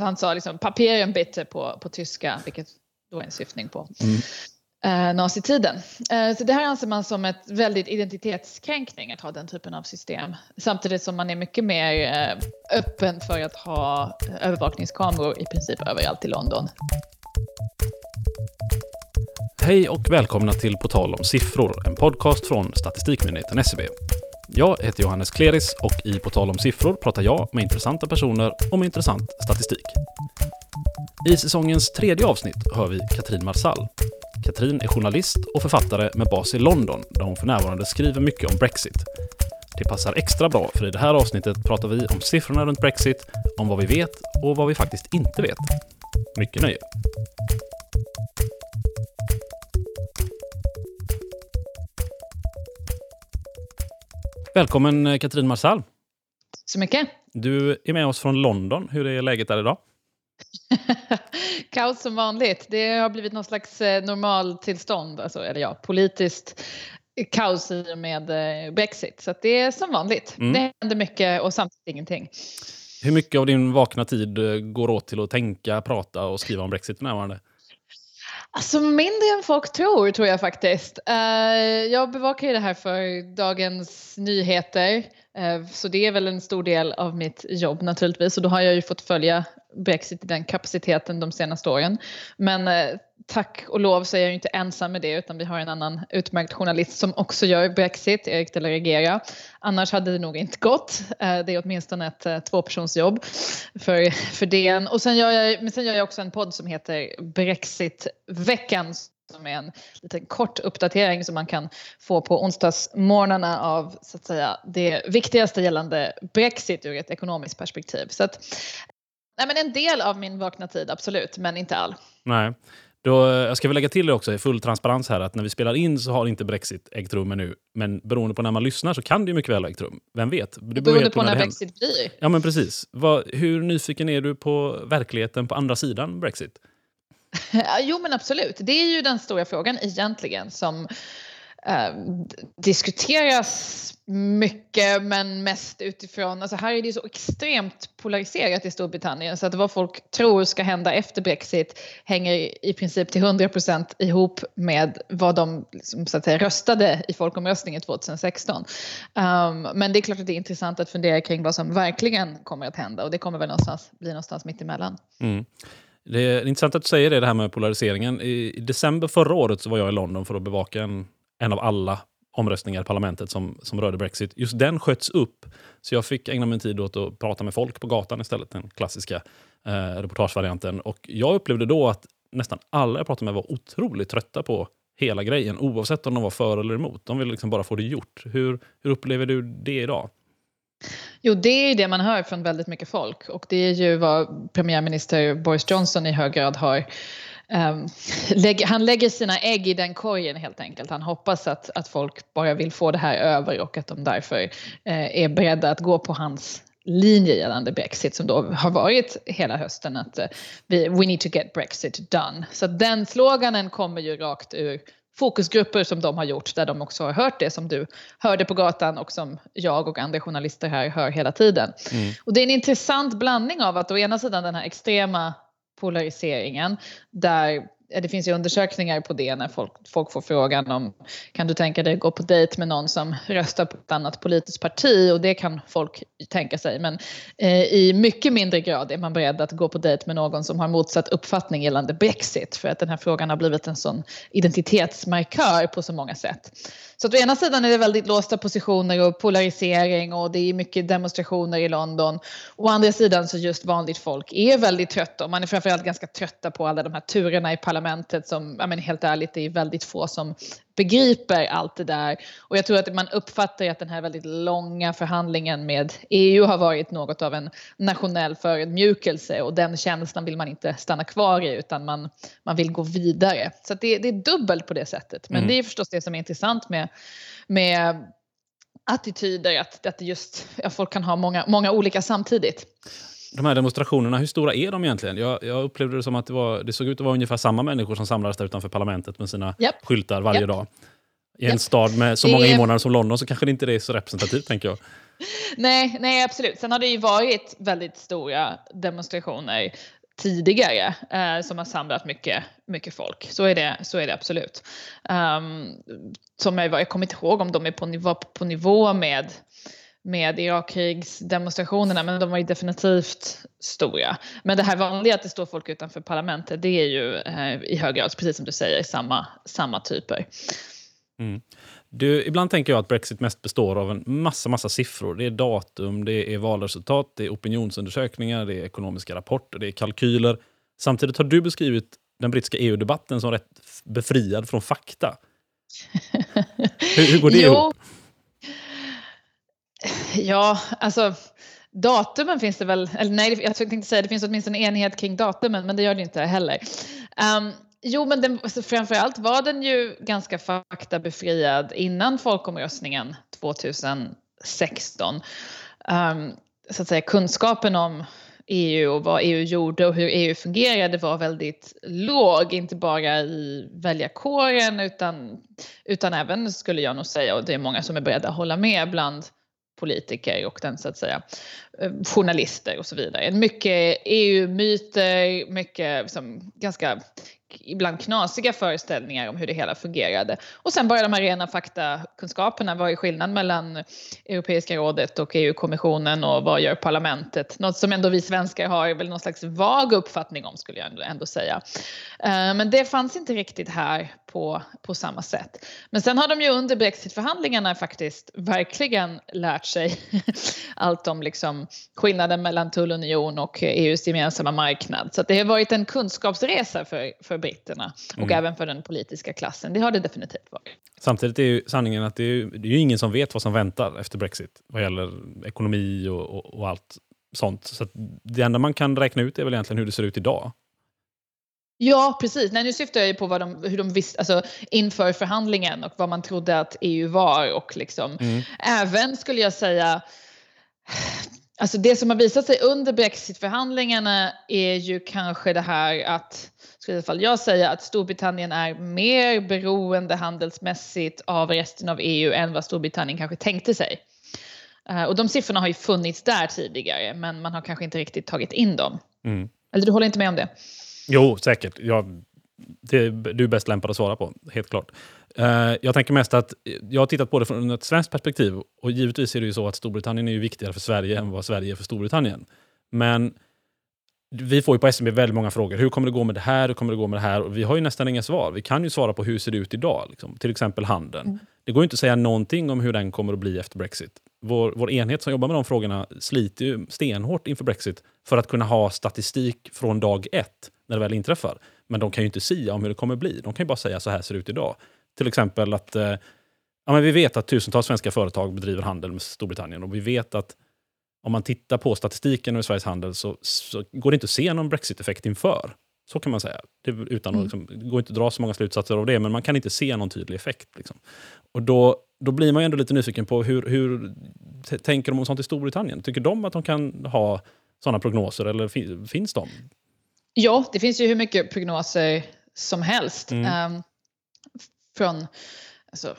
han sa liksom papieren bitte på, på tyska, vilket då är en syftning på mm. eh, nazitiden. Eh, så det här anser man som ett väldigt identitetskränkning att ha den typen av system. Samtidigt som man är mycket mer eh, öppen för att ha övervakningskameror i princip överallt i London. Hej och välkomna till På tal om siffror, en podcast från Statistikmyndigheten SCB. Jag heter Johannes Kleris och i På tal om siffror pratar jag med intressanta personer om intressant statistik. I säsongens tredje avsnitt hör vi Katrin Marsall. Katrin är journalist och författare med bas i London där hon för närvarande skriver mycket om Brexit. Det passar extra bra för i det här avsnittet pratar vi om siffrorna runt Brexit, om vad vi vet och vad vi faktiskt inte vet. Mycket nöje! Välkommen eh, Katrin Marsall. Så mycket. Du är med oss från London. Hur är läget där idag? Kaos som vanligt. Det har blivit någon slags eh, normaltillstånd, alltså, eller ja, politiskt kaos i och med eh, Brexit. Så det är som vanligt. Mm. Det händer mycket och samtidigt ingenting. Hur mycket av din vakna tid går åt till att tänka, prata och skriva om Brexit för närvarande? Alltså mindre än folk tror, tror jag faktiskt. Uh, jag bevakar ju det här för Dagens Nyheter. Uh, så det är väl en stor del av mitt jobb naturligtvis. Och då har jag ju fått följa Brexit i den kapaciteten de senaste åren. Men eh, tack och lov så är jag inte ensam med det utan vi har en annan utmärkt journalist som också gör Brexit, Erik de la Regera. Annars hade det nog inte gått. Eh, det är åtminstone ett eh, tvåpersonsjobb för, för DN. Och sen gör, jag, men sen gör jag också en podd som heter Brexitveckan som är en liten kort uppdatering som man kan få på onsdagsmorgnarna av så att säga, det viktigaste gällande Brexit ur ett ekonomiskt perspektiv. Så att, nej men en del av min vakna tid, absolut, men inte all. Nej. Då, jag ska väl lägga till det också i full transparens här att när vi spelar in så har inte Brexit ägt rum ännu. Men beroende på när man lyssnar så kan det ju mycket väl ha ägt rum. Vem vet? Det beroende på när, när Brexit blir. Ja men precis. Vad, hur nyfiken är du på verkligheten på andra sidan Brexit? jo men absolut. Det är ju den stora frågan egentligen som eh, diskuteras mycket men mest utifrån, alltså här är det så extremt polariserat i Storbritannien så att vad folk tror ska hända efter Brexit hänger i princip till 100% ihop med vad de liksom, så att säga, röstade i folkomröstningen 2016. Um, ehm, men det är klart att det är intressant att fundera kring vad som verkligen kommer att hända och det kommer väl någonstans bli någonstans mitt emellan. Mm. Det är intressant att du säger det, det här med polariseringen. I, I december förra året så var jag i London för att bevaka en, en av alla omröstningar i parlamentet som, som rörde Brexit. Just den sköts upp. Så jag fick ägna min tid åt att prata med folk på gatan istället, den klassiska eh, reportagevarianten. Och jag upplevde då att nästan alla jag pratade med var otroligt trötta på hela grejen, oavsett om de var för eller emot. De ville liksom bara få det gjort. Hur, hur upplever du det idag? Jo, det är det man hör från väldigt mycket folk och det är ju vad premiärminister Boris Johnson i hög grad har Um, lägg, han lägger sina ägg i den korgen helt enkelt. Han hoppas att, att folk bara vill få det här över och att de därför uh, är beredda att gå på hans linje gällande Brexit som då har varit hela hösten att uh, we, we need to get Brexit done. Så den sloganen kommer ju rakt ur fokusgrupper som de har gjort där de också har hört det som du hörde på gatan och som jag och andra journalister här hör hela tiden. Mm. Och det är en intressant blandning av att å ena sidan den här extrema polariseringen där eh, det finns ju undersökningar på det när folk, folk får frågan om kan du tänka dig att gå på dejt med någon som röstar på ett annat politiskt parti och det kan folk tänka sig men eh, i mycket mindre grad är man beredd att gå på dejt med någon som har motsatt uppfattning gällande Brexit för att den här frågan har blivit en sån identitetsmarkör på så många sätt. Så att å ena sidan är det väldigt låsta positioner och polarisering och det är mycket demonstrationer i London. Å andra sidan så just vanligt folk är väldigt trötta och man är framförallt ganska trötta på alla de här turerna i parlamentet som, ja men helt ärligt, det är väldigt få som begriper allt det där. Och jag tror att man uppfattar att den här väldigt långa förhandlingen med EU har varit något av en nationell förödmjukelse och den känslan vill man inte stanna kvar i utan man, man vill gå vidare. Så det, det är dubbelt på det sättet. Men mm. det är förstås det som är intressant med, med attityder, att, att just, ja, folk kan ha många, många olika samtidigt de här demonstrationerna, hur stora är de egentligen? Jag, jag upplevde det som att det, var, det såg ut att vara ungefär samma människor som samlades där utanför parlamentet med sina yep. skyltar varje yep. dag. I en yep. stad med så många invånare som London så kanske det inte är så representativt, tänker jag. nej, nej, absolut. Sen har det ju varit väldigt stora demonstrationer tidigare eh, som har samlat mycket, mycket folk. Så är det, så är det absolut. Um, som jag, jag kommer inte ihåg om de är på nivå, på nivå med med Irakkrigsdemonstrationerna, men de var ju definitivt stora. Men det här vanliga att det står folk utanför parlamentet, det är ju eh, i hög grad, precis som du säger, samma, samma typer. Mm. Du, ibland tänker jag att Brexit mest består av en massa, massa siffror. Det är datum, det är valresultat, det är opinionsundersökningar, det är ekonomiska rapporter, det är kalkyler. Samtidigt har du beskrivit den brittiska EU-debatten som rätt befriad från fakta. hur, hur går det ihop? Ja, alltså datumen finns det väl, eller nej, jag tänkte säga det finns åtminstone enighet kring datumen, men det gör det inte heller. Um, jo, men den, alltså, framförallt var den ju ganska faktabefriad innan folkomröstningen 2016. Um, ehm, så att säga kunskapen om EU och vad EU gjorde och hur EU fungerade var väldigt låg, inte bara i väljarkåren utan, utan även skulle jag nog säga, och det är många som är beredda att hålla med, bland politiker och den så att säga eh, journalister och så vidare. Mycket EU-myter, mycket liksom, ganska ibland knasiga föreställningar om hur det hela fungerade. Och sen bara de här rena faktakunskaperna. Vad är skillnaden mellan Europeiska rådet och EU-kommissionen och vad gör parlamentet? Något som ändå vi svenskar har väl någon slags vag uppfattning om skulle jag ändå säga. Eh, men det fanns inte riktigt här på, på samma sätt. Men sen har de ju under brexitförhandlingarna faktiskt verkligen lärt sig allt om liksom skillnaden mellan tullunion och EUs gemensamma marknad. Så det har varit en kunskapsresa för, för britterna och mm. även för den politiska klassen. Det har det definitivt varit. Samtidigt är ju sanningen att det är, ju, det är ingen som vet vad som väntar efter Brexit vad gäller ekonomi och, och, och allt sånt. Så det enda man kan räkna ut är väl egentligen hur det ser ut idag. Ja, precis. Nej, nu syftar jag ju på vad de, hur de visste, alltså inför förhandlingen och vad man trodde att EU var och liksom mm. även skulle jag säga Alltså det som har visat sig under brexitförhandlingarna är ju kanske det här att, skulle i alla fall jag säga, att Storbritannien är mer beroende handelsmässigt av resten av EU än vad Storbritannien kanske tänkte sig. Uh, och de siffrorna har ju funnits där tidigare men man har kanske inte riktigt tagit in dem. Mm. Eller du håller inte med om det? Jo, säkert. Jag, det, du är bäst lämpad att svara på, helt klart. Uh, jag tänker mest att jag har tittat på det från ett svenskt perspektiv och givetvis är det ju så att Storbritannien är ju viktigare för Sverige än vad Sverige är för Storbritannien. Men vi får ju på SMB väldigt många frågor. Hur kommer det gå med det här? Hur kommer det gå med det här? Och vi har ju nästan inga svar. Vi kan ju svara på hur det ser ut idag. Liksom. Till exempel handeln. Mm. Det går ju inte att säga någonting om hur den kommer att bli efter Brexit. Vår, vår enhet som jobbar med de frågorna sliter ju stenhårt inför Brexit för att kunna ha statistik från dag ett när det väl inträffar. Men de kan ju inte säga om hur det kommer bli. De kan ju bara säga så här ser det ut idag. Till exempel att eh, ja, men vi vet att tusentals svenska företag bedriver handel med Storbritannien och vi vet att om man tittar på statistiken över Sveriges handel så, så går det inte att se någon Brexit-effekt inför. Så kan man säga. Det, utan mm. liksom, det går inte att dra så många slutsatser av det, men man kan inte se någon tydlig effekt. Liksom. Och då, då blir man ju ändå lite nyfiken på hur, hur tänker de om sånt i Storbritannien? Tycker de att de kan ha sådana prognoser eller finns de? Ja, det finns ju hur mycket prognoser som helst. Mm. Um, från alltså,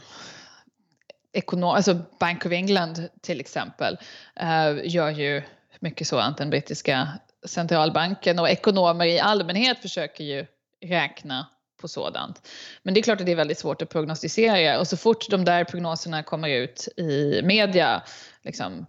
ekonom, alltså Bank of England till exempel uh, gör ju mycket sådant, den brittiska centralbanken och ekonomer i allmänhet försöker ju räkna på sådant. Men det är klart att det är väldigt svårt att prognostisera och så fort de där prognoserna kommer ut i media, liksom,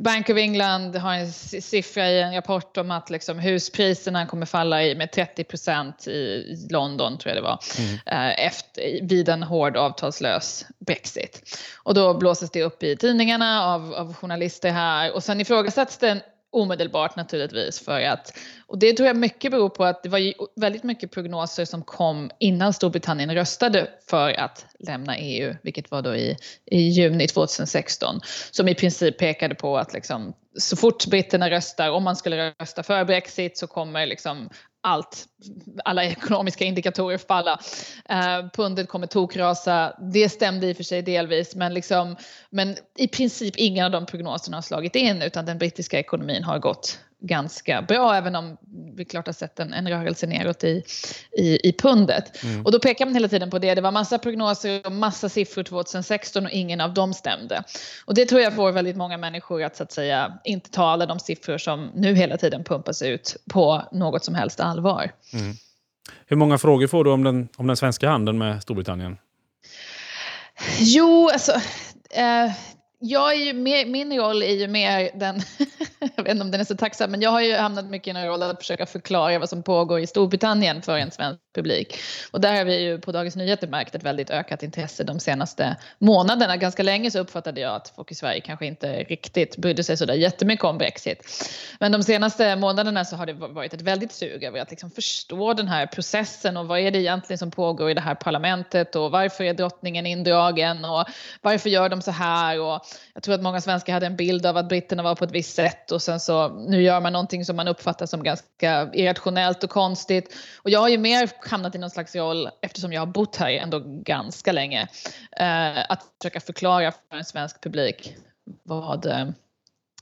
Bank of England har en siffra i en rapport om att liksom huspriserna kommer falla i med 30 procent i London, tror jag det var, mm. Eh, efter, vid en hård avtalslös Brexit. Och då blåses det upp i tidningarna av, av journalister här och sen ifrågasätts det omedelbart naturligtvis för att, och det tror jag mycket beror på att det var väldigt mycket prognoser som kom innan Storbritannien röstade för att lämna EU, vilket var då i, i juni 2016, som i princip pekade på att liksom, så fort britterna röstar, om man skulle rösta för Brexit så kommer liksom allt, alla ekonomiska indikatorer falla. Eh, pundet kommer tokrasa. Det stämde i och för sig delvis, men, liksom, men i princip inga av de prognoserna har slagit in utan den brittiska ekonomin har gått ganska bra även om vi klart har sett en, en rörelse neråt i, i, i pundet. Mm. Och då pekar man hela tiden på det. Det var massa prognoser och massa siffror 2016 och ingen av dem stämde. Och det tror jag får väldigt många människor att så att säga inte ta alla de siffror som nu hela tiden pumpas ut på något som helst allvar. Mm. Hur många frågor får du om den, om den svenska handeln med Storbritannien? Jo, alltså... Eh, jag är ju mer, min roll är ju mer den, jag vet inte om den är så tacksam, men jag har ju hamnat mycket i en roll att försöka förklara vad som pågår i Storbritannien för en svensk publik. Och där har vi ju på Dagens Nyheter märkt ett väldigt ökat intresse de senaste månaderna. Ganska länge så uppfattade jag att folk i Sverige kanske inte riktigt brydde sig sådär jättemycket om Brexit. Men de senaste månaderna så har det varit ett väldigt sug över att liksom förstå den här processen och vad är det egentligen som pågår i det här parlamentet och varför är drottningen indragen och varför gör de så här och jag tror att många svenskar hade en bild av att britterna var på ett visst sätt och sen så nu gör man någonting som man uppfattar som ganska irrationellt och konstigt. Och jag har ju mer hamnat i någon slags roll, eftersom jag har bott här ändå ganska länge, eh, att försöka förklara för en svensk publik vad, eh,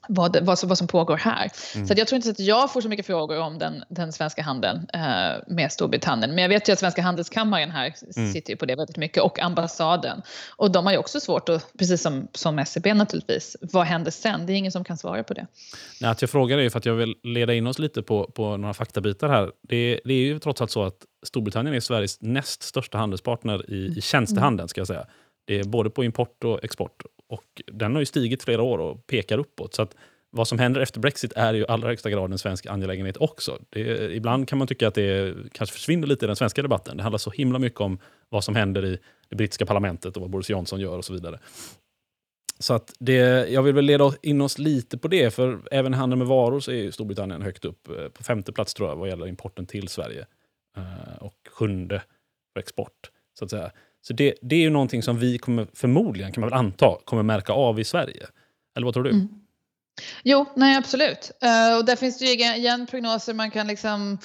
vad, vad, vad som pågår här. Mm. Så jag tror inte att jag får så mycket frågor om den, den svenska handeln eh, med Storbritannien. Men jag vet ju att Svenska handelskammaren här mm. sitter ju på det väldigt mycket och ambassaden. Och de har ju också svårt att, precis som, som SCB e naturligtvis, vad händer sen? Det är ingen som kan svara på det. Nej, att jag frågar är för att jag vill leda in oss lite på, på några faktabitar här. Det, det är ju trots allt så att Storbritannien är Sveriges näst största handelspartner i, i tjänstehandeln. Ska jag säga. Det är både på import och export. Och den har ju stigit flera år och pekar uppåt. Så att vad som händer efter Brexit är ju i allra högsta grad en svensk angelägenhet också. Det, ibland kan man tycka att det kanske försvinner lite i den svenska debatten. Det handlar så himla mycket om vad som händer i det brittiska parlamentet och vad Boris Johnson gör och så vidare. Så att det, jag vill väl leda in oss lite på det, för även i handeln med varor så är Storbritannien högt upp. Eh, på femte plats tror jag vad gäller importen till Sverige. Eh, och sjunde för export. Så att säga. Så det, det är ju någonting som vi kommer, förmodligen, kan man väl anta, kommer märka av i Sverige. Eller vad tror du? Mm. Jo, nej absolut. Uh, och där finns det ju igen prognoser man kan liksom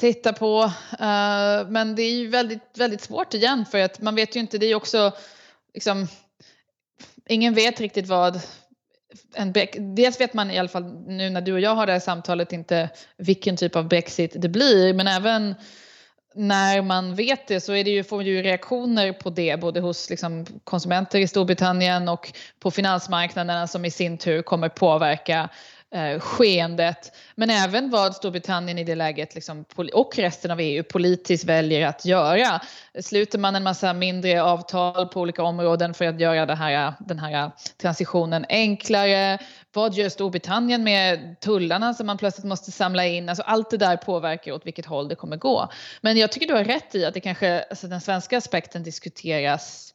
titta på. Uh, men det är ju väldigt, väldigt svårt igen för att man vet ju inte, det är ju också liksom, ingen vet riktigt vad en dels vet man i alla fall nu när du och jag har det här samtalet inte vilken typ av Brexit det blir men även när man vet det så är det ju, får man ju reaktioner på det både hos liksom, konsumenter i Storbritannien och på finansmarknaderna som i sin tur kommer påverka eh, skeendet. Men även vad Storbritannien i det läget liksom, och resten av EU politiskt väljer att göra. Sluter man en massa mindre avtal på olika områden för att göra det här, den här transitionen enklare? Vad gör Storbritannien med tullarna som man plötsligt måste samla in? Alltså allt det där påverkar åt vilket håll det kommer gå. Men jag tycker du har rätt i att det kanske, alltså den svenska aspekten diskuteras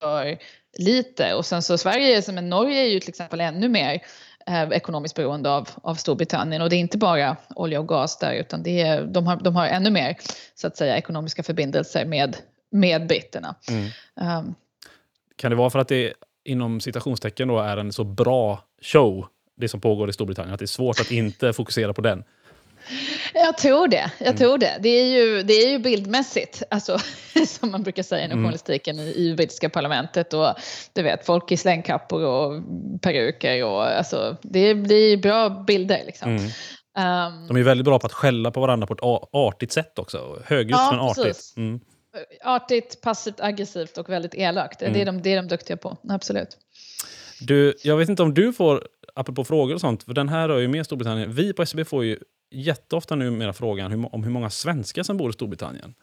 för lite och sen så Sverige som en Norge är ju till exempel ännu mer eh, ekonomiskt beroende av, av Storbritannien och det är inte bara olja och gas där utan det är, de, har, de har ännu mer så att säga ekonomiska förbindelser med, med britterna. Mm. Um, kan det vara för att det inom citationstecken då är en så bra show, det som pågår i Storbritannien, att det är svårt att inte fokusera på den? Jag tror det. Jag mm. tror det. Det är ju, det är ju bildmässigt, alltså, som man brukar säga inom mm. journalistiken i, i brittiska parlamentet. Och, du vet, folk i slängkappor och peruker. Och, alltså, det blir bra bilder. Liksom. Mm. Um, De är väldigt bra på att skälla på varandra på ett artigt sätt också. Högljutt ja, men artigt. Mm. Artigt, passivt, aggressivt och väldigt elakt. Det, är mm. de, det är de duktiga på, absolut. Du, jag vet inte om du får, apropå frågor och sånt, för den här rör ju mer Storbritannien. Vi på SCB får ju jätteofta numera frågan om hur många svenskar som bor i Storbritannien.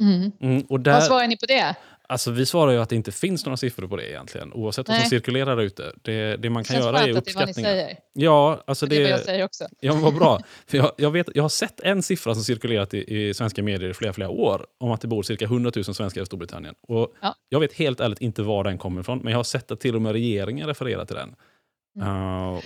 Mm. Mm, och där, Vad svarar ni på det? Alltså, vi svarar ju att det inte finns några siffror på det egentligen, oavsett vad som cirkulerar där ute. Det, det man kan göra är uppskattningar. Det är vad ni säger. Ja, alltså det, det är vad jag säger också. Ja, vad bra. För jag, jag, vet, jag har sett en siffra som cirkulerat i, i svenska medier i flera, flera år om att det bor cirka 100 000 svenskar i Storbritannien. Och ja. Jag vet helt ärligt inte var den kommer ifrån, men jag har sett att till och med regeringen refererar till den. Mm. Uh,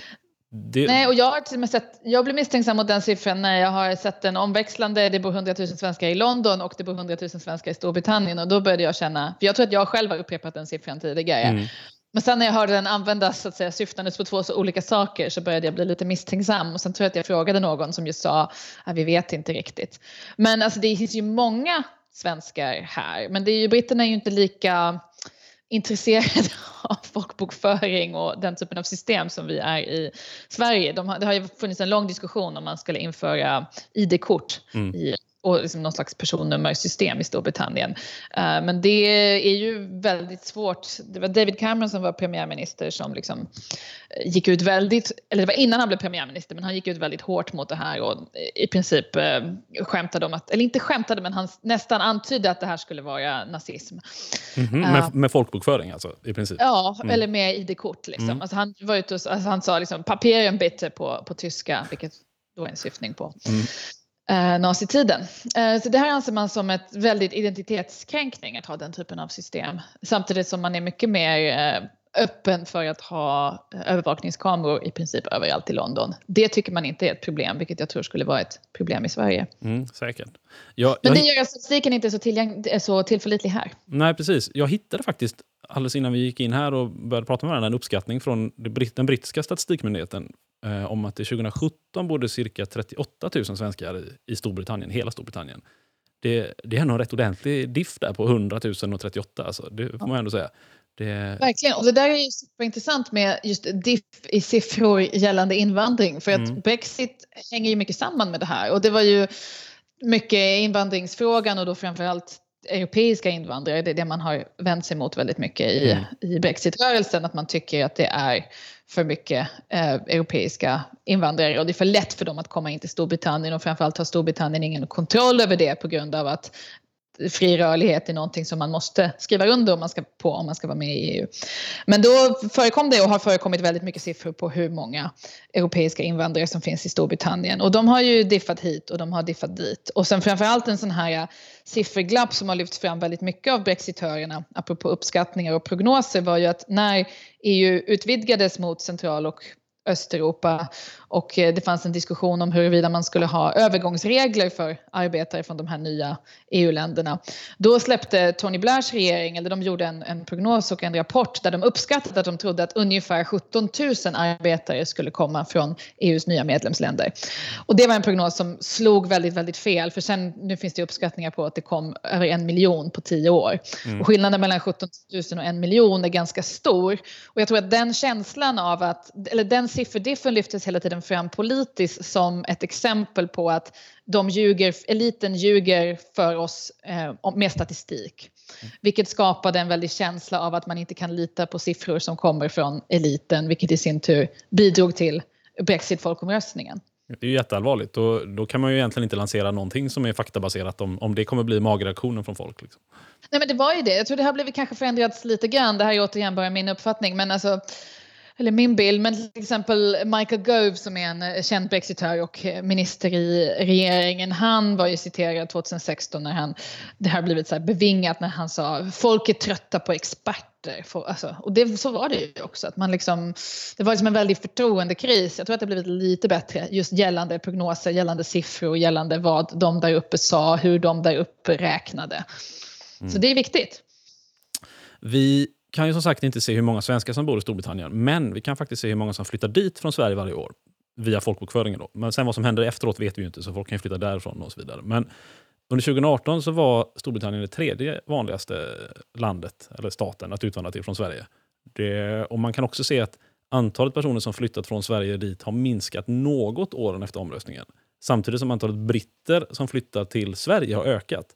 det... Nej, och jag har till och med sett, jag blir misstänksam mot den siffran när jag har sett den omväxlande, det bor 100 000 svenskar i London och det bor 100 000 svenskar i Storbritannien och då började jag känna, för jag tror att jag själv har upprepat den siffran tidigare. Mm. Men sen när jag hörde den användas så att säga syftandes på två så olika saker så började jag bli lite misstänksam och sen tror jag att jag frågade någon som just sa att vi vet inte riktigt. Men alltså det finns ju många svenskar här men det är ju, britterna är ju inte lika intresserade av folkbokföring och den typen av system som vi är i Sverige. De har, det har ju funnits en lång diskussion om man skulle införa ID-kort mm. i och liksom någon slags personnummersystem i Storbritannien. Uh, men det är ju väldigt svårt. Det var David Cameron som var premiärminister som liksom eh, gick ut väldigt, eller det var innan han blev premiärminister, men han gick ut väldigt hårt mot det här och i princip skämtade om att, eller inte skämtade, men han nästan antydde att det här skulle vara nazism. Mm -hmm. med, med, folkbokföring alltså, i princip? Ja, mm. eller med ID-kort. Liksom. Mm. Alltså, han, var ute och, alltså, han sa liksom, papieren bitte på, på tyska, vilket då är en syftning på. Mm eh, nazitiden. Eh, så det här anser man som ett väldigt identitetskränkning att ha den typen av system. Samtidigt som man är mycket mer eh, öppen för att ha övervakningskameror i princip överallt i London. Det tycker man inte är ett problem, vilket jag tror skulle vara ett problem i Sverige. Mm, säkert. Jag, Men det gör att statistiken inte är så, tillgäng- så tillförlitlig här. Nej, precis. Jag hittade faktiskt alldeles innan vi gick in här och började prata med varandra en uppskattning från den brittiska statistikmyndigheten eh, om att det 2017 bodde cirka 38 000 svenskar i, i Storbritannien, hela Storbritannien. Det, det är ändå en rätt ordentlig diff där på 100 000 och 38, alltså, det får man ändå säga. Det... Verkligen, och det där är ju superintressant med just diff i siffror gällande invandring för att mm. Brexit hänger ju mycket samman med det här och det var ju mycket invandringsfrågan och då framförallt europeiska invandrare, det är det man har vänt sig mot väldigt mycket i, mm. i Brexitrörelsen, att man tycker att det är för mycket eh, europeiska invandrare och det är för lätt för dem att komma in till Storbritannien och framförallt har Storbritannien ingen kontroll över det på grund av att fri rörlighet är någonting som man måste skriva under om man ska, på om man ska vara med i EU. Men då förekom det och har förekommit väldigt mycket siffror på hur många europeiska invandrare som finns i Storbritannien. Och de har ju diffat hit och de har diffat dit. Och sen framförallt en sån här sifferglapp som har lyfts fram väldigt mycket av brexitörerna, apropå uppskattningar och prognoser, var ju att när EU utvidgades mot central och Östeuropa och eh, det fanns en diskussion om huruvida man skulle ha övergångsregler för arbetare från de här nya EU-länderna. Då släppte Tony Blairs regering, eller de gjorde en, en, prognos och en rapport där de uppskattade att de trodde att ungefär 17 000 arbetare skulle komma från EUs nya medlemsländer. Och det var en prognos som slog väldigt, väldigt fel för sen nu finns det uppskattningar på att det kom över en miljon på tio år. Mm. Och skillnaden mellan 17 000 och en miljon är ganska stor. Och jag tror att den känslan av att, eller den sifferdiffen lyftes hela tiden fram politiskt som ett exempel på att de ljuger, eliten ljuger för oss eh, med statistik. Vilket skapade en väldig känsla av att man inte kan lita på siffror som kommer från eliten, vilket i sin tur bidrog till Brexit-folkomröstningen. Det är ju jätteallvarligt. Då, då kan man ju egentligen inte lansera någonting som är faktabaserat om, om det kommer bli magreaktionen från folk. Liksom. Nej men det var ju det. Jag tror det har blivit kanske förändrats lite grann. Det här är återigen bara min uppfattning. Men alltså, eller min bild, men till exempel Michael Gove som är en eh, känd brexitör och eh, minister i regeringen, han var ju citerad 2016 när han, det har blivit så här bevingat när han sa folk är trötta på experter. Alltså, och det, så var det ju också, att man liksom, det var liksom en väldig förtroendekris. Jag tror att det blivit lite bättre just gällande prognoser, gällande siffror, gällande vad de där uppe sa, hur de där uppe räknade. Mm. Så det är viktigt. Vi kan ju som sagt inte se hur många svenskar som bor i Storbritannien, men vi kan faktiskt se hur många som flyttar dit från Sverige varje år. Via folkbokföringen då. Men sen vad som händer efteråt vet vi ju inte, så folk kan flytta därifrån och så vidare. Men under 2018 så var Storbritannien det tredje vanligaste landet, eller staten, att utvandra till från Sverige. Det, och man kan också se att antalet personer som flyttat från Sverige dit har minskat något åren efter omröstningen. Samtidigt som antalet britter som flyttar till Sverige har ökat.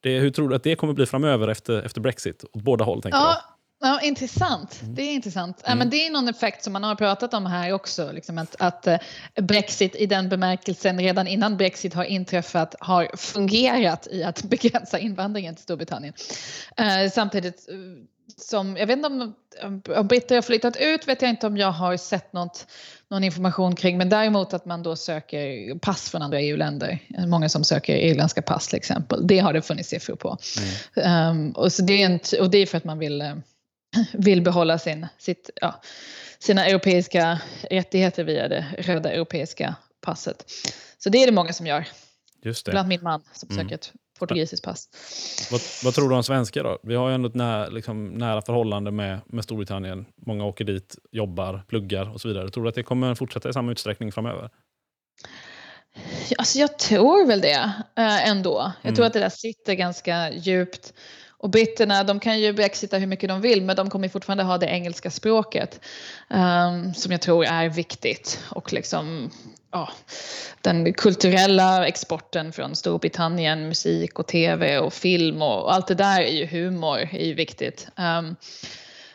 Det, hur tror du att det kommer bli framöver efter, efter Brexit? Åt båda håll tänker ja, jag. Ja, intressant. Mm. Det är intressant. Mm. men det är någon effekt som man har pratat om här också. Liksom att, att eh, Brexit i den bemärkelsen redan innan Brexit har inträffat har fungerat i att begränsa invandringen till Storbritannien. Uh, samtidigt uh, som, jag vet inte om, om britter har flyttat ut vet jag inte om jag har sett något, någon information kring men däremot att man då söker pass från andra EU-länder. Många som söker irländska pass till exempel. Det har det funnits siffror på. Mm. Um, och, så det är en, och det är för att man vill vill behålla sin, sitt, ja, sina europeiska rättigheter via det röda europeiska passet. Så det är det många som gör. Just det. Bland min man som mm. söker ett portugisiskt pass. Vad, vad, tror du om svenskar då? Vi har ju ändå ett nära, liksom, nära förhållande med, med Storbritannien. Många åker dit, jobbar, pluggar och så vidare. Tror du att det kommer fortsätta i samma utsträckning framöver? Alltså jag tror väl det äh, ändå. Jag mm. tror att det där sitter ganska djupt och britterna, de kan ju brexita hur mycket de vill men de kommer fortfarande ha det engelska språket um, som jag tror är viktigt. Och liksom, ja, den kulturella exporten från Storbritannien, musik och tv och film och allt det där är ju humor, är ju viktigt. Um,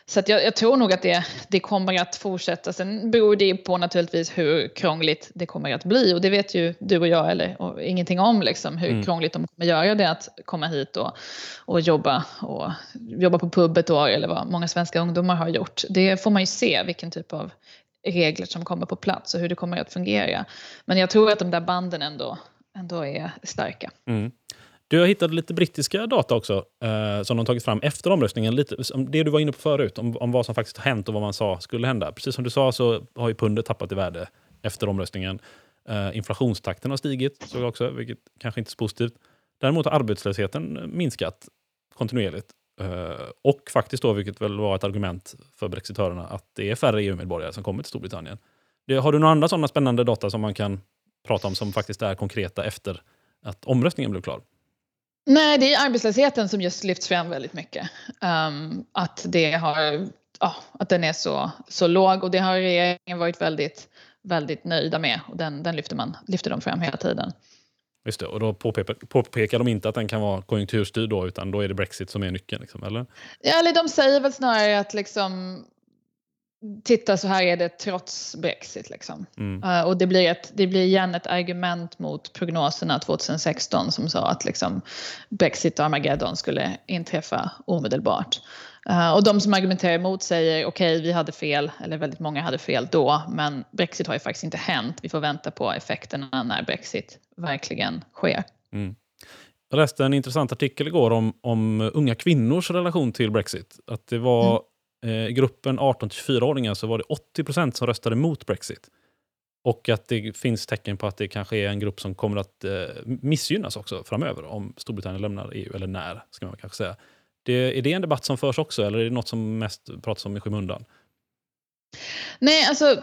så jag, jag, tror nog att det, det kommer att fortsätta. Sen beror det på naturligtvis hur krångligt det kommer att bli. Och det vet ju du och jag eller, och ingenting om, liksom, hur mm. krångligt de kommer göra det att komma hit och, och jobba, och jobba på pub ett år eller vad många svenska ungdomar har gjort. Det får man ju se vilken typ av regler som kommer på plats och hur det kommer att fungera. Men jag tror att de där banden ändå, ändå är starka. Mm. Du har hittat lite brittiska data också eh, som de tagit fram efter omröstningen. Lite, det du var inne på förut, om, om vad som faktiskt har hänt och vad man sa skulle hända. Precis som du sa så har ju pundet tappat i värde efter omröstningen. Eh, inflationstakten har stigit, såg jag också, vilket kanske inte är så positivt. Däremot har arbetslösheten minskat kontinuerligt. Eh, och faktiskt då, vilket väl var ett argument för brexitörerna, att det är färre EU-medborgare som kommer till Storbritannien. Det, har du några andra sådana spännande data som man kan prata om som faktiskt är konkreta efter att omröstningen blev klar? Nej, det är arbetslösheten som just lyfts fram väldigt mycket. Um, att, det har, ja, att den är så, så låg och det har regeringen varit väldigt, väldigt nöjda med och den, den lyfter, man, lyfter de fram hela tiden. Just det, och då påpekar, påpekar de inte att den kan vara konjunkturstyrd då, utan då är det Brexit som är nyckeln? Liksom, eller? Ja, eller de säger väl snarare att liksom, titta så här är det trots Brexit. Liksom. Mm. Uh, och det blir, ett, det blir igen ett argument mot prognoserna 2016 som sa att liksom, Brexit och Armageddon skulle inträffa omedelbart. Uh, och de som argumenterar emot säger okej, okay, vi hade fel, eller väldigt många hade fel då, men Brexit har ju faktiskt inte hänt. Vi får vänta på effekterna när Brexit verkligen sker. Mm. Jag läste en intressant artikel igår om, om unga kvinnors relation till Brexit. Att det var mm Eh, I gruppen 18-24-åringar så var det 80 som röstade mot Brexit. Och att det finns tecken på att det kanske är en grupp som kommer att eh, missgynnas också framöver om Storbritannien lämnar EU, eller när, ska man kanske säga. Det, är det en debatt som förs också, eller är det något som mest pratas om i skymundan? Nej, alltså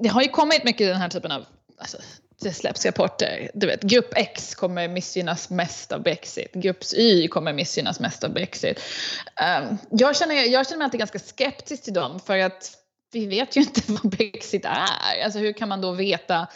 det har ju kommit mycket den här typen av alltså, det släpps rapporter. Du vet, grupp X kommer missgynnas mest av Brexit. Grupp Y kommer missgynnas mest av Brexit. Um, jag, känner, jag känner mig alltid ganska skeptisk till dem för att vi vet ju inte vad Brexit är. Alltså hur kan man då veta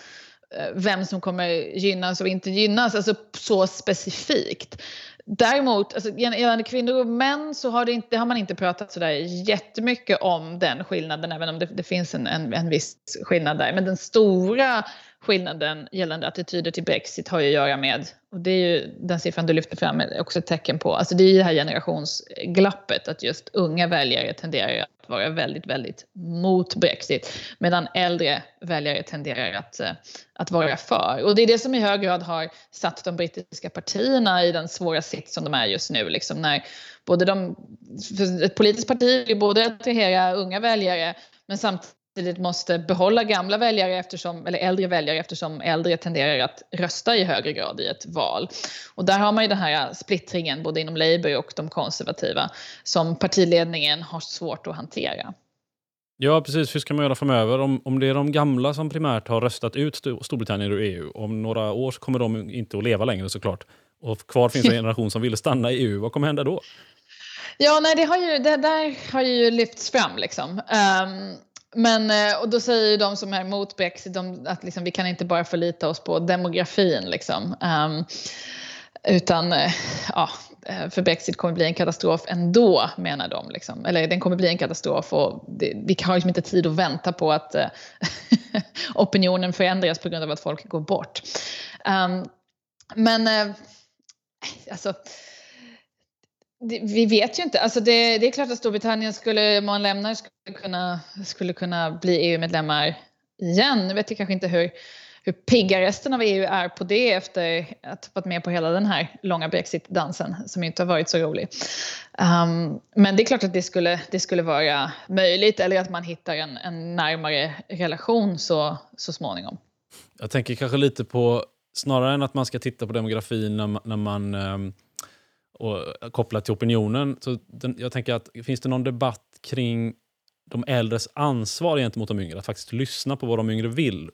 eh, vem som kommer gynnas och inte gynnas, alltså så specifikt. Däremot, alltså, gällande kvinnor och män så har, det inte, har man inte pratat sådär jättemycket om den skillnaden, även om det, det finns en, en, en viss skillnad där. Men den stora skillnaden gällande attityder till Brexit har ju att göra med, och det är ju den siffran du lyfter fram också ett tecken på, alltså det är ju det här generationsglappet, att just unga väljare tenderar att vara väldigt, väldigt mot Brexit, medan äldre väljare tenderar att, eh, att vara för. Och det är det som i hög grad har satt de brittiska partierna i den svåra sits som de är just nu, liksom när både de, ett politiskt parti vill både attrahera unga väljare men samtidigt samtidigt måste behålla gamla väljare eftersom, eller äldre väljare eftersom äldre tenderar att rösta i högre grad i ett val. Och där har man ju den här splittringen både inom Labour och de konservativa som partiledningen har svårt att hantera. Ja, precis. Hur ska man göra framöver? Om, om det är de gamla som primärt har röstat ut Storbritannien ur EU, om några år kommer de inte att leva längre såklart. Och kvar finns en generation som vill stanna i EU. Vad kommer hända då? Ja, nej, det, har ju, det där har ju lyfts fram. Liksom. Um, men, eh, och då säger ju de som är emot Brexit att liksom, vi kan inte bara förlita oss på demografin. Liksom. Um, utan eh, ja, eh, för Brexit kommer bli en katastrof ändå, menar de. Liksom. Eller den kommer bli en katastrof och det, vi har liksom inte tid att vänta på att opinionen förändras på grund av att folk går bort. Um, men alltså vi vet ju inte. Alltså det, det, är klart att Storbritannien skulle, om man lämnar, skulle kunna, skulle kunna bli EU-medlemmar igen. Jag vet ju kanske inte hur, hur pigga resten av EU är på det efter att ha varit med på hela den här långa brexit-dansen som inte har varit så rolig. Um, men det är klart att det skulle, det skulle vara möjligt eller att man hittar en, en närmare relation så, så småningom. Jag tänker kanske lite på, snarare än att man ska titta på demografin när, när man um och kopplat till opinionen. Så den, jag tänker att finns det någon debatt kring de äldres ansvar gentemot de yngre? Att faktiskt lyssna på vad de yngre vill.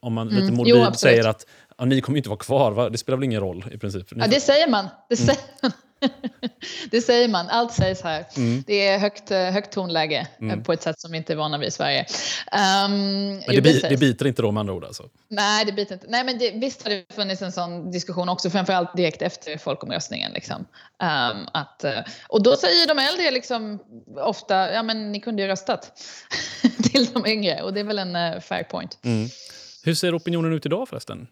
Om man mm. lite morbid jo, säger att ja, ni kommer inte vara kvar, va? det spelar väl ingen roll i princip. Ja, det säger man. Det mm. säger man. det säger man, allt sägs här. Mm. Det är högt, högt tonläge mm. på ett sätt som vi inte är vana vid i Sverige. Um, men det, det, det, biter inte då med andra ord alltså? Nej, det biter inte. Nej, men det, visst har det funnits en sån diskussion också, framförallt direkt efter folkomröstningen. Liksom. Um, att, och då säger de äldre liksom ofta, ja men ni kunde ju röstat till de yngre och det är väl en fair point. Mm. Hur ser opinionen ut idag förresten?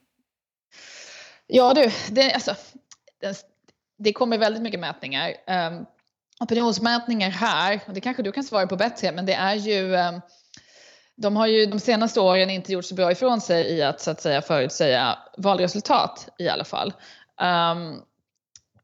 Ja du, det, alltså, det kommer väldigt mycket mätningar. Um, opinionsmätningar här, och det kanske du kan svara på bättre, men det är ju um, de har ju de senaste åren inte gjort så bra ifrån sig i att så att säga förutsäga valresultat i alla fall. Um,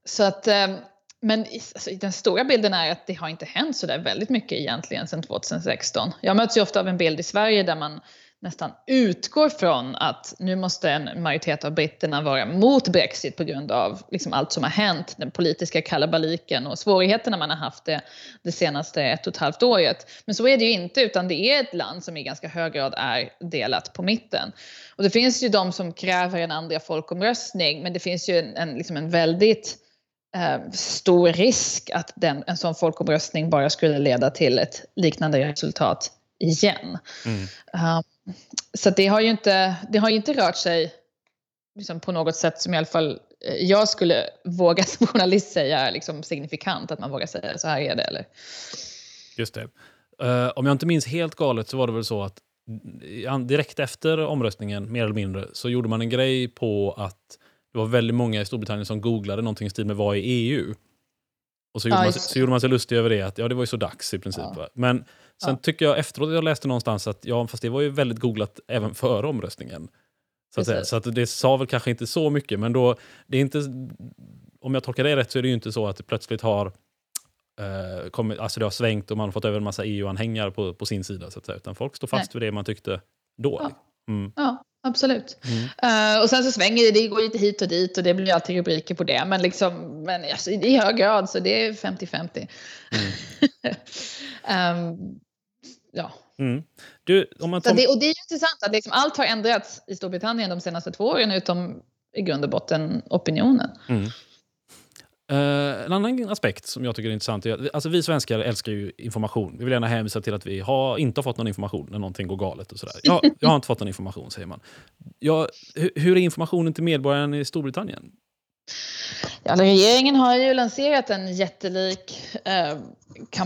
så att, um, men alltså, den stora bilden är att det har inte hänt så där väldigt mycket egentligen sedan 2016. Jag möts ju ofta av en bild i Sverige där man nästan utgår från att nu måste en majoritet av britterna vara mot Brexit på grund av liksom allt som har hänt, den politiska kalabaliken och svårigheterna man har haft det, det senaste ett och ett halvt året. Men så är det ju inte, utan det är ett land som i ganska hög grad är delat på mitten. Och det finns ju de som kräver en andra folkomröstning, men det finns ju en, en, liksom en väldigt eh, stor risk att den, en sån folkomröstning bara skulle leda till ett liknande resultat igen. Mm. Um, så det har ju inte, det har inte rört sig liksom på något sätt som i alla fall eh, jag skulle våga som journalist säga är liksom signifikant, att man vågar säga så här är det. Eller? Just det. Uh, om jag inte minns helt galet så var det väl så att direkt efter omröstningen, mer eller mindre, så gjorde man en grej på att det var väldigt många i Storbritannien som googlade någonting i stil med vad är EU? Och så gjorde, ja, man, så gjorde man sig lustig över det, att ja, det var ju så dags i princip. Ja. Men Sen ja. tycker jag efteråt, jag läste någonstans att ja, fast det var ju väldigt googlat även före omröstningen. Så att, säga. så att det sa väl kanske inte så mycket, men då, det är inte, om jag tolkar det rätt så är det ju inte så att det plötsligt har eh, kommit, alltså det har svängt och man har fått över en massa EU-anhängare på, på sin sida. Så att säga. Utan folk står fast Nej. vid det man tyckte då. Ja, mm. ja absolut. Mm. Uh, och sen så svänger det, det går lite hit och dit och det blir alltid rubriker på det. Men, liksom, men alltså, i hög grad så det är 50-50. Mm. um, Ja. Mm. Du, om man tom... det, och det är intressant att liksom allt har ändrats i Storbritannien de senaste två åren utom i grund och botten opinionen. Mm. Uh, en annan aspekt som jag tycker är intressant är alltså vi svenskar älskar ju information. Vi vill gärna hänvisa till att vi har, inte har fått någon information när någonting går galet. och sådär. Jag, jag har inte fått någon information, säger man. Jag, hur är informationen till medborgaren i Storbritannien? Ja, regeringen har ju lanserat en jättelik eh,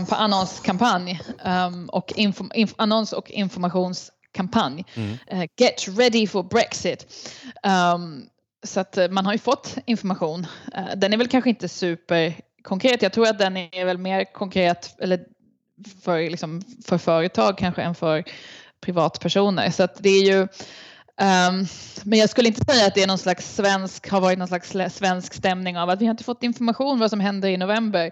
annonskampanj um, och info, inf, annons och informationskampanj. Mm. Uh, Get ready for Brexit. Um, så att uh, man har ju fått information. Uh, den är väl kanske inte superkonkret. Jag tror att den är väl mer konkret eller för, liksom, för företag kanske än för privatpersoner. Så att det är ju Um, men jag skulle inte säga att det är någon slags svensk, har varit någon slags svensk stämning av att vi har inte fått information vad som händer i november.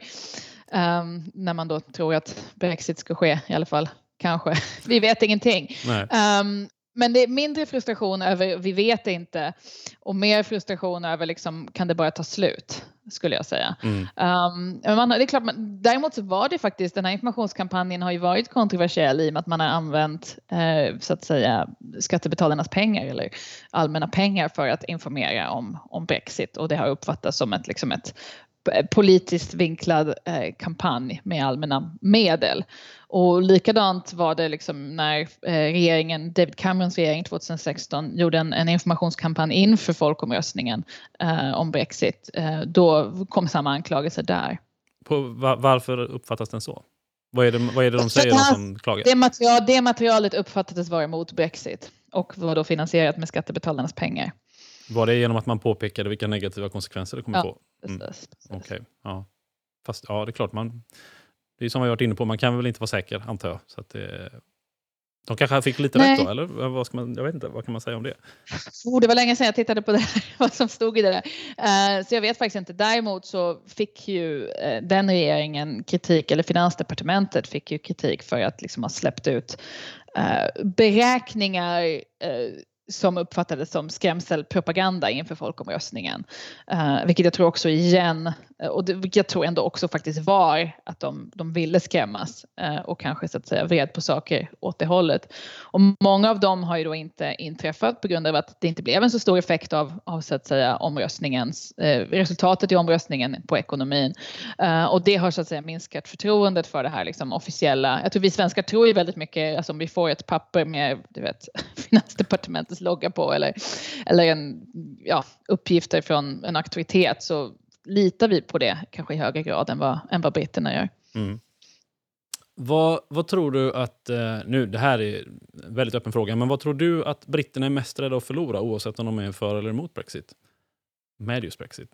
Um, när man då tror att Brexit ska ske i alla fall. Kanske. Vi vet ingenting. Um, men det är mindre frustration över vi vet inte och mer frustration över liksom, kan det bara ta slut? Skulle jag säga. Mm. Um, man, det är klart, man, däremot så var det faktiskt, den här informationskampanjen har ju varit kontroversiell i och med att man har använt eh, så att säga skattebetalarnas pengar eller allmänna pengar för att informera om, om Brexit och det har uppfattats som ett, liksom ett politiskt vinklad eh, kampanj med allmänna medel. Och likadant var det liksom när eh, regeringen, David Camerons regering 2016 gjorde en, en informationskampanj inför folkomröstningen eh, om Brexit. Eh, då kom samma anklagelser där. På, var, varför uppfattas den så? Vad är det, vad är det de säger de som klagar? Det, material, det materialet uppfattades vara emot Brexit och var då finansierat med skattebetalarnas pengar. Var det genom att man påpekade vilka negativa konsekvenser det kommer ja, få? Mm. Okej, okay. ja. Fast ja, det är klart, man, det är som vi varit inne på, man kan väl inte vara säker antar jag. Så att det, de kanske fick lite Nej. rätt då, eller? Vad ska man, jag vet inte, vad kan man säga om det? Oh, det var länge sedan jag tittade på det vad som stod i det där. Uh, så jag vet faktiskt inte. Däremot så fick ju uh, den regeringen kritik, eller Finansdepartementet fick ju kritik för att liksom ha släppt ut uh, beräkningar som uppfattades som skrämselpropaganda inför folkomröstningen. Uh, vilket jag tror också igen, eh, och det, vilket jag tror ändå också faktiskt var att de, de ville skrämmas uh, och kanske så att säga vred på saker åt det hållet. Och många av dem har ju då inte inträffat på grund av att det inte blev en så stor effekt av, av så att säga omröstningens, uh, resultatet i omröstningen på ekonomin. och det har så att säga minskat förtroendet för det här liksom officiella. Jag tror vi svenskar tror ju väldigt mycket, alltså om vi får ett papper med du vet, Finansdepartementet Finansdepartementets logga på eller, eller en, ja, uppgifter från en auktoritet så litar vi på det kanske i högre grad än vad, än vad britterna gör. Mm. Vad, vad tror du att, eh, nu det här är en väldigt öppen fråga, men vad tror du att britterna är mest rädda att förlora oavsett om de är för eller emot Brexit? Med just Brexit.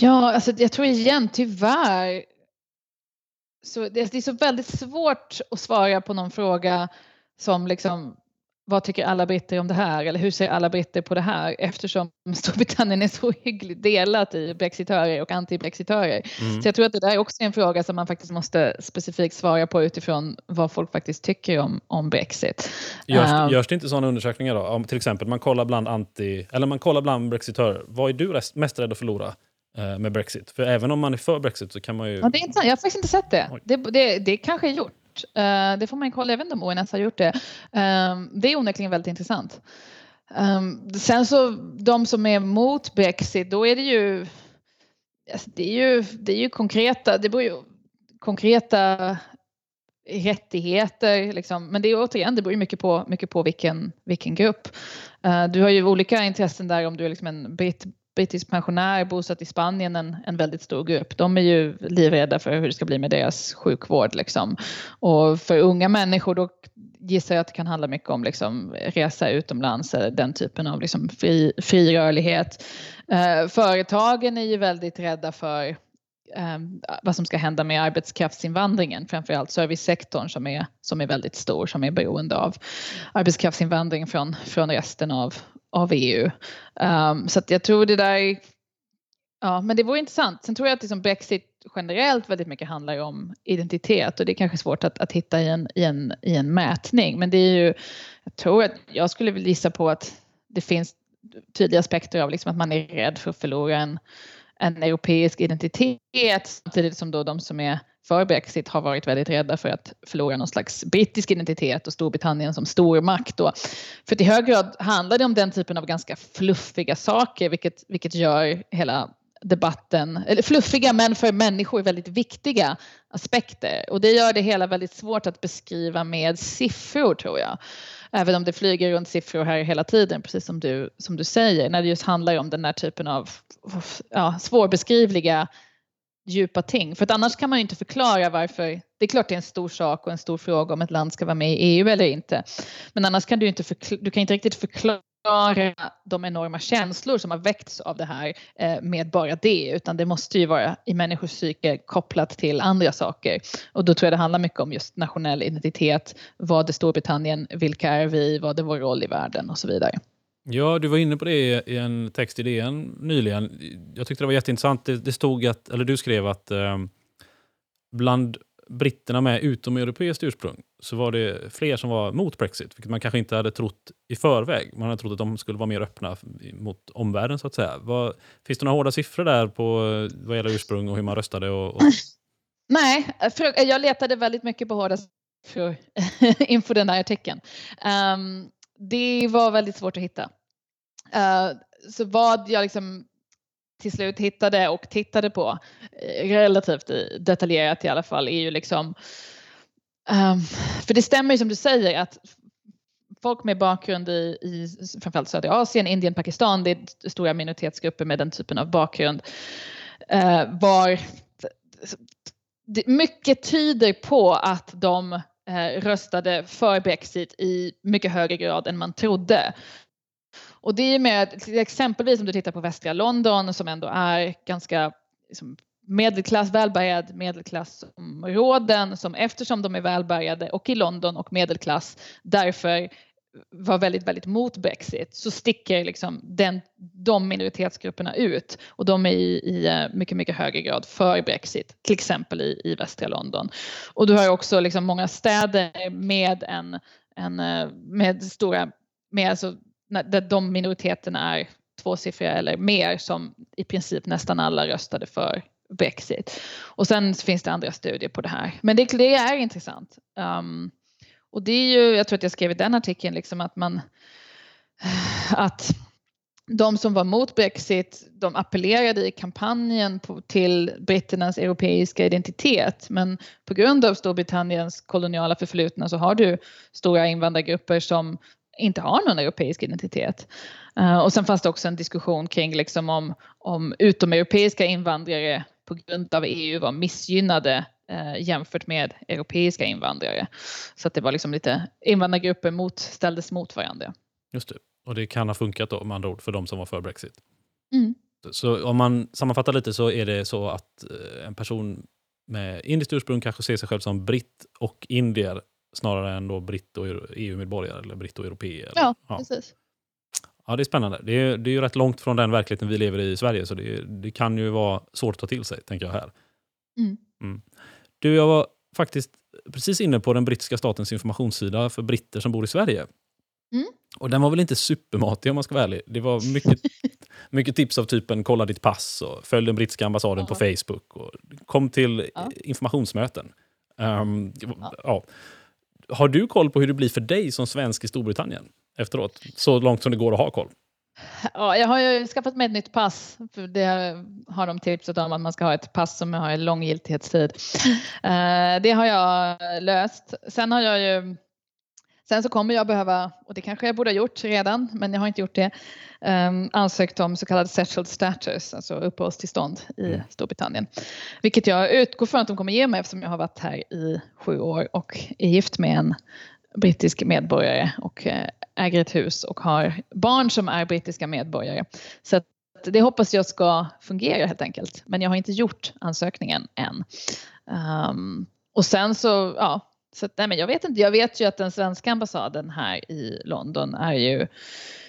Ja, alltså jag tror igen tyvärr så det, det, är så väldigt svårt att svara på någon fråga som liksom vad tycker alla britter om det här eller hur ser alla britter på det här eftersom Storbritannien är så hyggligt delat i brexitörer och anti-brexitörer. Mm. Så jag tror att det där är också en fråga som man faktiskt måste specifikt svara på utifrån vad folk faktiskt tycker om, om Brexit. Görs, um, görs det inte sådana undersökningar då? Om till exempel man kollar bland anti, eller man kollar bland brexitörer, vad är du mest rädd att förlora? Eh, med Brexit. För även om man är för Brexit så kan man ju... Ja, det är inte, jag har faktiskt inte sett det. Det, det, det kanske är gjort. Uh, det får man kolla, jag vet inte om ONS har gjort det. Uh, det är onekligen väldigt intressant. Um, sen så de som är mot Brexit, då är det ju alltså det är ju, det är ju konkreta, det beror ju, konkreta rättigheter. Liksom. Men det är återigen, det beror ju mycket på, mycket på vilken, vilken grupp. Uh, du har ju olika intressen där om du är liksom en britt brittisk pensionär bosatt i Spanien en, en väldigt stor grupp. De är ju livrädda för hur det ska bli med deras sjukvård. Liksom. Och för unga människor då gissar jag att det kan handla mycket om liksom, resa utomlands, den typen av liksom, fri, fri rörlighet. Eh, företagen är ju väldigt rädda för eh, vad som ska hända med arbetskraftsinvandringen, framförallt servicesektorn som är, som är väldigt stor, som är beroende av arbetskraftsinvandring från, från resten av, av EU. Um, ehm, så att jag tror det där, ja men det vore intressant. Sen tror jag att liksom Brexit generellt väldigt mycket handlar om identitet och det är kanske svårt att, att hitta i en, i, en, i en mätning. Men det är ju, jag tror att jag skulle vilja gissa på att det finns tydliga aspekter av liksom att man är rädd för att förlora en, en europeisk identitet samtidigt som då de som är för Brexit har varit väldigt rädda för att förlora någon slags brittisk identitet och Storbritannien som stormakt. Då. För i hög grad handlar det om den typen av ganska fluffiga saker vilket, vilket gör hela debatten, eller fluffiga men för människor väldigt viktiga aspekter. Och det gör det hela väldigt svårt att beskriva med siffror tror jag. Även om det flyger runt siffror här hela tiden, precis som du, som du säger, när det just handlar om den här typen av ja, svårbeskrivliga djupa ting. För att annars kan man ju inte förklara varför. Det är klart det är en stor sak och en stor fråga om ett land ska vara med i EU eller inte. Men annars kan du inte, du kan inte riktigt förklara de enorma känslor som har väckts av det här eh, med bara det utan det måste ju vara i människors psyke kopplat till andra saker. Och då tror jag det handlar mycket om just nationell identitet. Vad är Storbritannien? Vilka är vi? Vad är vår roll i världen och så vidare. Ja, du var inne på det i en text i DN nyligen. Jag tyckte det var jätteintressant. Det, det stod att, eller du skrev att eh, bland britterna med utomeuropeiskt ursprung så var det fler som var mot Brexit, vilket man kanske inte hade trott i förväg. Man hade trott att de skulle vara mer öppna mot omvärlden så att säga. Vad, finns det några hårda siffror där på eh, vad gäller ursprung och hur man röstade? Och, och... Nej, eh, eh, jag letade väldigt mycket på hårda siffror inför den här artikeln. Um, det var väldigt svårt att hitta. Uh, så vad jag liksom till slut hittade och tittade på eh, relativt detaljerat i alla fall är ju liksom um, för det stämmer ju som du säger att folk med bakgrund i, i framförallt södra Asien, Indien, Pakistan, det är stora minoritetsgrupper med den typen av bakgrund uh, var mycket tyder på att de Eh, röstade för Brexit i mycket högre grad än man trodde. Och det är med exempelvis om du tittar på västra London som ändå är ganska liksom, medelklass, välbärgad medelklassområden som eftersom de är välbärgade och i London och medelklass därför var väldigt, väldigt mot Brexit så sticker liksom den, de minoritetsgrupperna ut och de är i, i eh, mycket, mycket högre grad för Brexit, till exempel i, i västra London. Och du har också liksom många städer med en, en eh, med stora, med alltså, där de minoriteterna är tvåsiffriga eller mer som i princip nästan alla röstade för Brexit. Och sen finns det andra studier på det här. Men det, det är intressant. Um, och det är ju, jag tror att jag skrev i den artikeln, liksom att man att de som var mot Brexit, de appellerade i kampanjen på, till britternas europeiska identitet. Men på grund av Storbritanniens koloniala förflutna så har du stora invandrargrupper som inte har någon europeisk identitet. Uh, och sen fanns det också en diskussion kring liksom om, om utomeuropeiska invandrare på grund av EU var missgynnade eh, jämfört med europeiska invandrare. Så att det var liksom lite invandrargrupper mot, ställdes mot varandra. Just det. Och det kan ha funkat då med andra ord för de som var för Brexit. Mm. Så om man sammanfattar lite så är det så att eh, en person med indiskt ursprung kanske ser sig själv som britt och indier snarare än då britt och EU-medborgare eller britt och europé. Ja, ja, precis. Ja, det är spännande. Det är, det är ju rätt långt från den verkligheten vi lever i i Sverige, så det, det kan ju vara svårt att ta till sig, tänker jag här. Mm. Mm. Du, jag var faktiskt precis inne på den brittiska statens informationssida för britter som bor i Sverige. Mm. Och den var väl inte supermatig om man ska vara ärlig. Det var mycket, mycket tips av typen kolla ditt pass och följ den brittiska ambassaden ja. på Facebook och kom till ja. informationsmöten. Um, ja. ja. Har du koll på hur det blir för dig som svensk i Storbritannien efteråt? Så långt som det går att ha koll. Ja, jag har ju skaffat mig ett nytt pass. För det har de tipsat om att man ska ha ett pass som har en lång giltighetstid. Eh, det har jag löst. Sen har jag ju Sen så kommer jag behöva, och det kanske jag borde ha gjort redan, men jag har inte gjort det, um, ansökt om så kallad settled status, alltså uppehållstillstånd i mm. Storbritannien. Vilket jag utgår från att de kommer ge mig eftersom jag har varit här i sju år och är gift med en brittisk medborgare och eh, äger ett hus och har barn som är brittiska medborgare. Så det hoppas jag ska fungera helt enkelt. Men jag har inte gjort ansökningen än. Um, och sen så, ja, så nej, men jag vet inte. Jag vet ju att den svenska ambassaden här i London är ju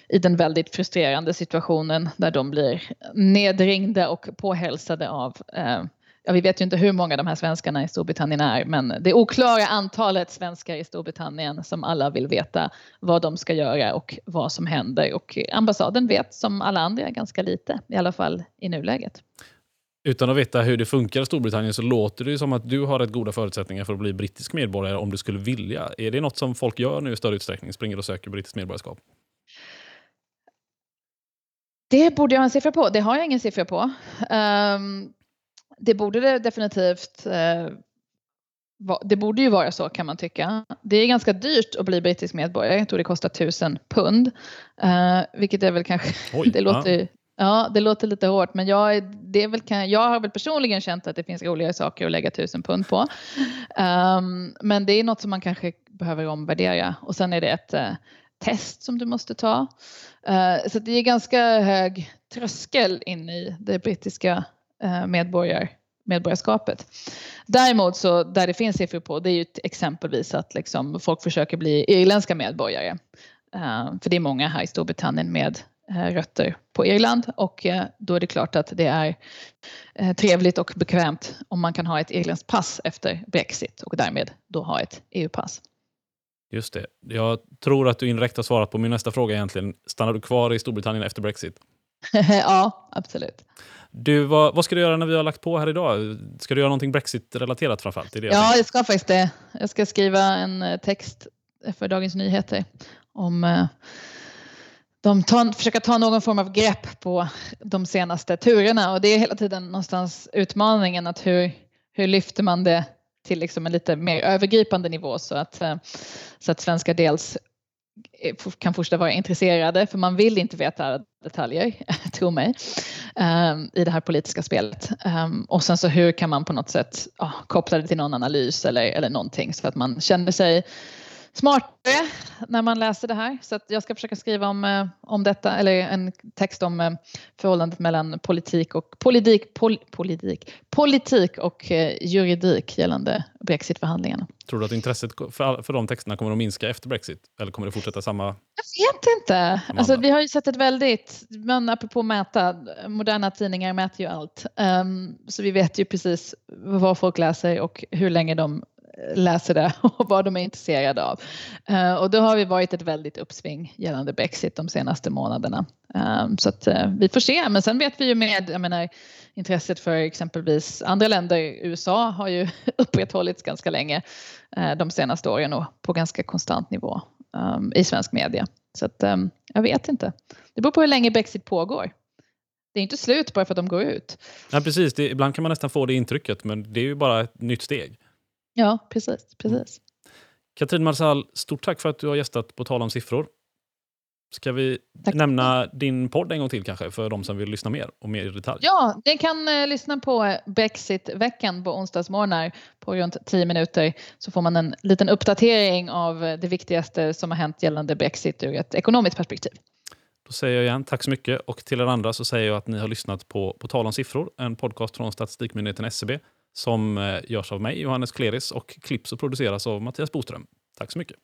i den väldigt frustrerande situationen där de blir nedringda och påhälsade av eh, ja, vi vet ju inte hur många de här svenskarna i Storbritannien är, men det oklara antalet svenskar i Storbritannien som alla vill veta vad de ska göra och vad som händer. Och ambassaden vet som alla andra ganska lite, i alla fall i nuläget. Utan att veta hur det funkar i Storbritannien så låter det som att du har rätt goda förutsättningar för att bli brittisk medborgare om du skulle vilja. Är det något som folk gör nu i större utsträckning? Springer och söker brittiskt medborgarskap? Det borde jag ha en siffra på. Det har jag ingen siffra på. Um, det borde det definitivt eh, det borde ju vara så kan man tycka. Det är ganska dyrt att bli brittisk medborgare. Jag tror det kostar tusen pund. Uh, vilket är väl kanske, Oj, det, låter, ja ja. det låter lite hårt men jag, det är väl, jag har väl personligen känt att det finns roligare saker att lägga tusen pund på. Um, men det är något som man kanske behöver omvärdera och sen är det ett uh, test som du måste ta. Uh, så det är ganska hög tröskel in i det brittiska uh, medborgar, medborgarskapet. Däremot så där det finns siffror på det är ju exempelvis att liksom folk försöker bli irländska medborgare. Uh, för det är många här i Storbritannien med rötter på Irland och uh, då är det klart att det är trevligt och bekvämt om man kan ha ett irländskt pass efter Brexit och därmed då ha ett EU-pass. Just det. Jag tror att du indirekt har svarat på min nästa fråga egentligen. Stannar du kvar i Storbritannien efter Brexit? ja, absolut. Du, vad, vad, ska du göra när vi har lagt på här idag? Ska du göra någonting Brexit-relaterat framförallt? Det ja, jag ska faktiskt det. Jag ska skriva en eh, text för Dagens Nyheter om eh, de tar, försöka ta någon form av grepp på de senaste turerna och det är hela tiden någonstans utmaningen att hur, hur lyfter man det till liksom en lite mer övergripande nivå så att, eh, så att svenska dels kan fortsätta vara intresserade för man vill inte veta detaljer, tro mig, ehm, i det här politiska spelet. Ehm, och sen så hur kan man på något sätt oh, koppla det till någon analys eller, eller någonting så att man känner sig smartare när man läser det här. Så jag ska försöka skriva om, eh, om detta, eller en text om eh, förhållandet mellan politik och politik, pol, politik, politik och eh, juridik gällande brexitförhandlingarna. Tror du att intresset för, för de texterna kommer att minska efter brexit? Eller kommer det fortsätta samma? Jag vet inte. Alltså, vi har ju sett ett väldigt, men apropå mäta, moderna tidningar mäter ju allt. Um, så vi vet ju precis vad folk läser och hur länge de läser det och vad de är intresserade av. Eh, och då har vi varit ett väldigt uppsving gällande Brexit de senaste månaderna. Eh, så att eh, vi får se, men sen vet vi ju med, jag menar, intresset för exempelvis andra länder, USA har ju upprätthållits ganska länge de senaste åren och på ganska konstant nivå i svensk media. Så att jag vet inte. Det beror på hur länge Brexit pågår. Det är inte slut bara för att de går ut. Nej, precis. Det, ibland kan man nästan få det intrycket, men det är ju bara ett nytt steg. Ja, precis. precis. Katrin Marsall, stort tack för att du har gästat På tal om siffror. Ska vi tack. nämna din podd en gång till kanske för de som vill lyssna mer och mer i detalj? Ja, ni kan eh, lyssna på Brexit-veckan på onsdagsmorgnar på runt 10 minuter så får man en liten uppdatering av det viktigaste som har hänt gällande Brexit ur ett ekonomiskt perspektiv. Då säger jag igen tack så mycket och till er andra så säger jag att ni har lyssnat på På tal om siffror, en podcast från Statistikmyndigheten SCB som eh, görs av mig, Johannes Kleris, och klipps och produceras av Mattias Boström. Tack så mycket.